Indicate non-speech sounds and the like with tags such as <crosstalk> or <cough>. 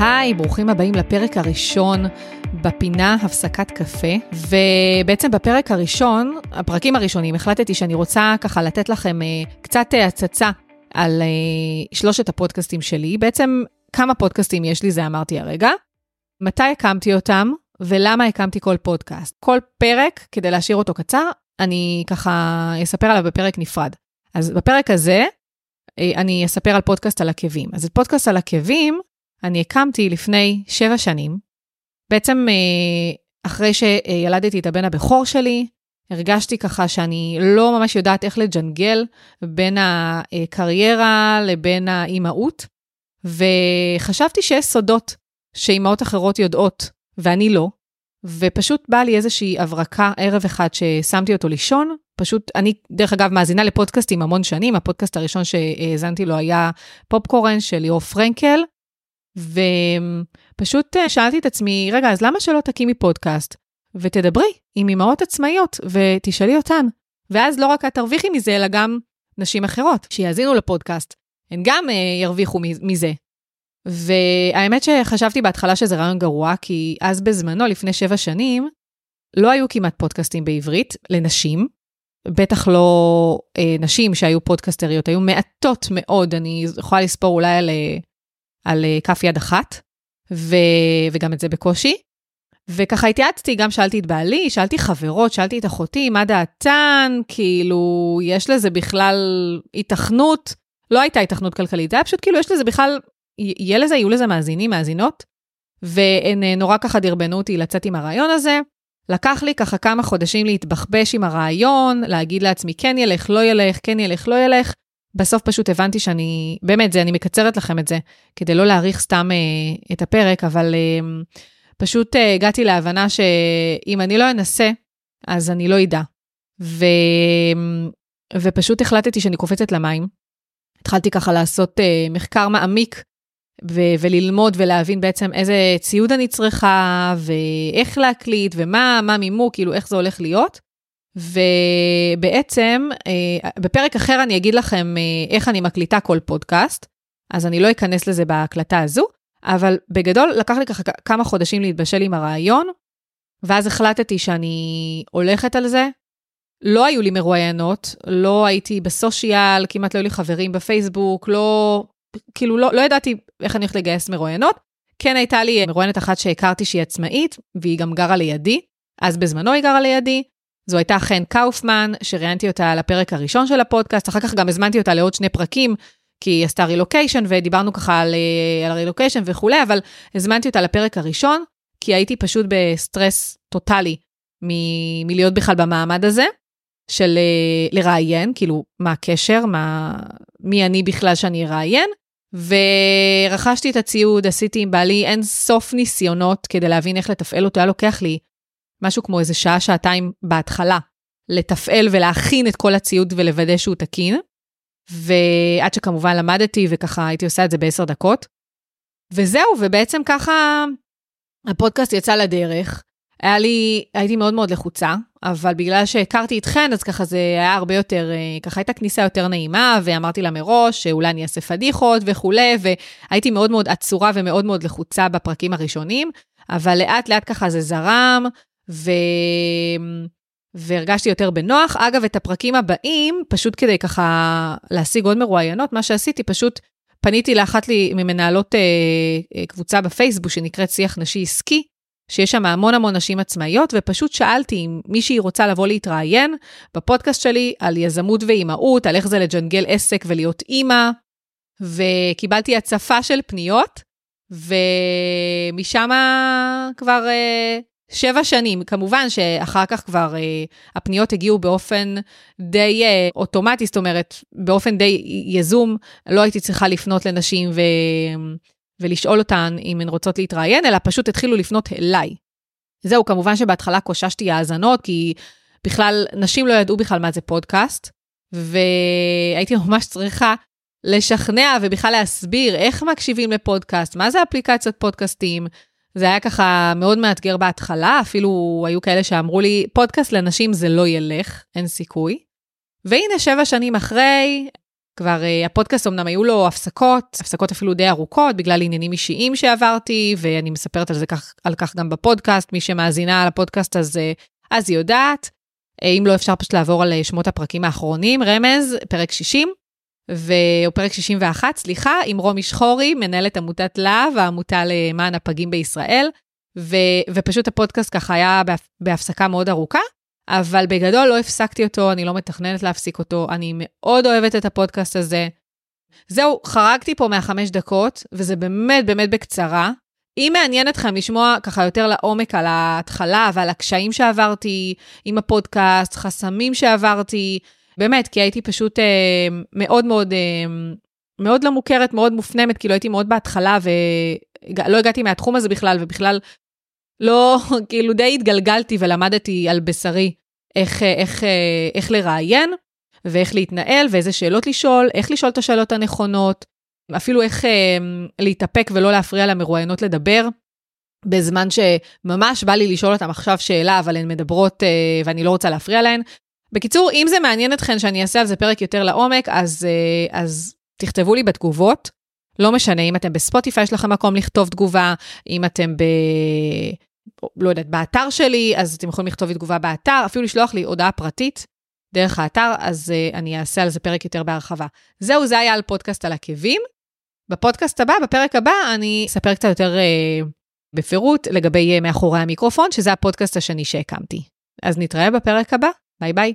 היי, ברוכים הבאים לפרק הראשון בפינה הפסקת קפה. ובעצם בפרק הראשון, הפרקים הראשונים, החלטתי שאני רוצה ככה לתת לכם אה, קצת אה, הצצה על אה, שלושת הפודקאסטים שלי. בעצם כמה פודקאסטים יש לי, זה אמרתי הרגע. מתי הקמתי אותם ולמה הקמתי כל פודקאסט. כל פרק, כדי להשאיר אותו קצר, אני ככה אספר עליו בפרק נפרד. אז בפרק הזה, אני אספר על פודקאסט על עקבים. אז את פודקאסט על עקבים, אני הקמתי לפני שבע שנים. בעצם אה, אחרי שילדתי את הבן הבכור שלי, הרגשתי ככה שאני לא ממש יודעת איך לג'נגל בין הקריירה לבין האימהות, וחשבתי שיש סודות שאימהות אחרות יודעות, ואני לא, ופשוט באה לי איזושהי הברקה ערב אחד ששמתי אותו לישון, פשוט, אני דרך אגב מאזינה לפודקאסטים המון שנים, הפודקאסט הראשון שהאזנתי לו היה פופקורן של ליאור פרנקל, ופשוט אה, שאלתי את עצמי, רגע, אז למה שלא תקימי פודקאסט ותדברי עם אמהות עצמאיות ותשאלי אותן? ואז לא רק את תרוויחי מזה, אלא גם נשים אחרות שיאזינו לפודקאסט, הן גם uh, ירוויחו מזה. והאמת שחשבתי בהתחלה שזה רעיון גרוע, כי אז בזמנו, לפני שבע שנים, לא היו כמעט פודקאסטים בעברית לנשים, בטח לא אה, נשים שהיו פודקסטריות, היו מעטות מאוד, אני יכולה לספור אולי על, אה, על אה, כף יד אחת, ו, וגם את זה בקושי. וככה התייעצתי, גם שאלתי את בעלי, שאלתי חברות, שאלתי את אחותי, מה דעתן, כאילו, יש לזה בכלל היתכנות, לא הייתה היתכנות כלכלית, זה היה פשוט כאילו, יש לזה בכלל, יהיה לזה, יהיו לזה מאזינים, מאזינות, והן אה, נורא ככה דרבנו אותי לצאת עם הרעיון הזה. לקח לי ככה כמה חודשים להתבחבש עם הרעיון, להגיד לעצמי כן ילך, לא ילך, כן ילך, לא ילך. בסוף פשוט הבנתי שאני, באמת, זה, אני מקצרת לכם את זה, כדי לא להאריך סתם אה, את הפרק, אבל אה, פשוט אה, הגעתי להבנה שאם אני לא אנסה, אז אני לא אדע. ו, ופשוט החלטתי שאני קופצת למים. התחלתי ככה לעשות אה, מחקר מעמיק ו- וללמוד ולהבין בעצם איזה ציוד אני צריכה, ואיך להקליט, ומה מה מימו, כאילו איך זה הולך להיות. ובעצם, אה, בפרק אחר אני אגיד לכם אה, איך אני מקליטה כל פודקאסט, אז אני לא אכנס לזה בהקלטה הזו, אבל בגדול לקח לי ככה כמה חודשים להתבשל עם הרעיון, ואז החלטתי שאני הולכת על זה. לא היו לי מרואיינות, לא הייתי בסושיאל, כמעט לא היו לי חברים בפייסבוק, לא, כאילו לא, לא ידעתי איך אני הולכת לגייס מרואיינות. כן הייתה לי מרואיינת אחת שהכרתי שהיא עצמאית, והיא גם גרה לידי, אז בזמנו היא גרה לידי. זו הייתה חן קאופמן, שראיינתי אותה לפרק הראשון של הפודקאסט, אחר כך גם הזמנתי אותה לעוד שני פרקים, כי היא עשתה רילוקיישן, ודיברנו ככה על, אה, על רילוקיישן וכולי, אבל הזמנתי אותה לפרק הראשון, כי הייתי פשוט בסטרס טוטאלי מ- מלהיות בכלל במעמד הזה, של אה, לראיין, כאילו, מה הקשר, מה, מי אני בכלל שאני אראיין, ורכשתי את הציוד, עשיתי עם בעלי אין סוף ניסיונות כדי להבין איך לתפעל אותו, היה לוקח לי משהו כמו איזה שעה, שעתיים בהתחלה, לתפעל ולהכין את כל הציוד ולוודא שהוא תקין. ועד שכמובן למדתי וככה הייתי עושה את זה בעשר דקות. וזהו, ובעצם ככה הפודקאסט יצא לדרך. היה לי, הייתי מאוד מאוד לחוצה, אבל בגלל שהכרתי אתכן, אז ככה זה היה הרבה יותר, אה, ככה הייתה כניסה יותר נעימה, ואמרתי לה מראש שאולי אני אעשה פדיחות וכולי, והייתי מאוד מאוד עצורה ומאוד מאוד לחוצה בפרקים הראשונים, אבל לאט לאט ככה זה זרם, ו... והרגשתי יותר בנוח. אגב, את הפרקים הבאים, פשוט כדי ככה להשיג עוד מרואיינות, מה שעשיתי, פשוט פניתי לאחת לי ממנהלות אה, אה, קבוצה בפייסבוק שנקראת שיח נשי עסקי, שיש שם המון המון נשים עצמאיות, ופשוט שאלתי אם מישהי רוצה לבוא להתראיין בפודקאסט שלי על יזמות ואימהות, על איך זה לג'נגל עסק ולהיות אימא, וקיבלתי הצפה של פניות, ומשם כבר uh, שבע שנים. כמובן שאחר כך כבר uh, הפניות הגיעו באופן די uh, אוטומטי, זאת אומרת, באופן די יזום, לא הייתי צריכה לפנות לנשים ו... ולשאול אותן אם הן רוצות להתראיין, אלא פשוט התחילו לפנות אליי. זהו, כמובן שבהתחלה קוששתי האזנות, כי בכלל, נשים לא ידעו בכלל מה זה פודקאסט, והייתי ממש צריכה לשכנע ובכלל להסביר איך מקשיבים לפודקאסט, מה זה אפליקציות פודקאסטים. זה היה ככה מאוד מאתגר בהתחלה, אפילו היו כאלה שאמרו לי, פודקאסט לנשים זה לא ילך, אין סיכוי. והנה, שבע שנים אחרי, כבר uh, הפודקאסט אמנם היו לו הפסקות, הפסקות אפילו די ארוכות, בגלל עניינים אישיים שעברתי, ואני מספרת על זה כך, על כך גם בפודקאסט, מי שמאזינה על הפודקאסט אז, היא יודעת. Uh, אם לא, אפשר פשוט לעבור על שמות הפרקים האחרונים, רמז, פרק 60, ו... או פרק 61, סליחה, עם רומי שחורי, מנהלת עמותת להב, העמותה למען הפגים בישראל, ו... ופשוט הפודקאסט ככה היה בהפסקה מאוד ארוכה. אבל בגדול לא הפסקתי אותו, אני לא מתכננת להפסיק אותו, אני מאוד אוהבת את הפודקאסט הזה. זהו, חרגתי פה מהחמש דקות, וזה באמת באמת בקצרה. אם מעניין אתכם לשמוע ככה יותר לעומק על ההתחלה ועל הקשיים שעברתי עם הפודקאסט, חסמים שעברתי, באמת, כי הייתי פשוט אה, מאוד מאוד, אה, מאוד לא מוכרת, מאוד מופנמת, כאילו הייתי מאוד בהתחלה ולא הגעתי מהתחום הזה בכלל, ובכלל לא, <laughs> כאילו די התגלגלתי ולמדתי על בשרי איך, איך, איך לראיין ואיך להתנהל ואיזה שאלות לשאול, איך לשאול את השאלות הנכונות, אפילו איך אה, להתאפק ולא להפריע למרואיינות לדבר. בזמן שממש בא לי לשאול אותם עכשיו שאלה, אבל הן מדברות אה, ואני לא רוצה להפריע להן. בקיצור, אם זה מעניין אתכן שאני אעשה על זה פרק יותר לעומק, אז, אה, אז תכתבו לי בתגובות. לא משנה, אם אתם בספוטיפיי, יש לכם מקום לכתוב תגובה, אם אתם ב... לא יודעת, באתר שלי, אז אתם יכולים לכתוב לי תגובה באתר, אפילו לשלוח לי הודעה פרטית דרך האתר, אז uh, אני אעשה על זה פרק יותר בהרחבה. זהו, זה היה על פודקאסט על עקבים. בפודקאסט הבא, בפרק הבא, אני אספר קצת יותר uh, בפירוט לגבי uh, מאחורי המיקרופון, שזה הפודקאסט השני שהקמתי. אז נתראה בפרק הבא, ביי ביי.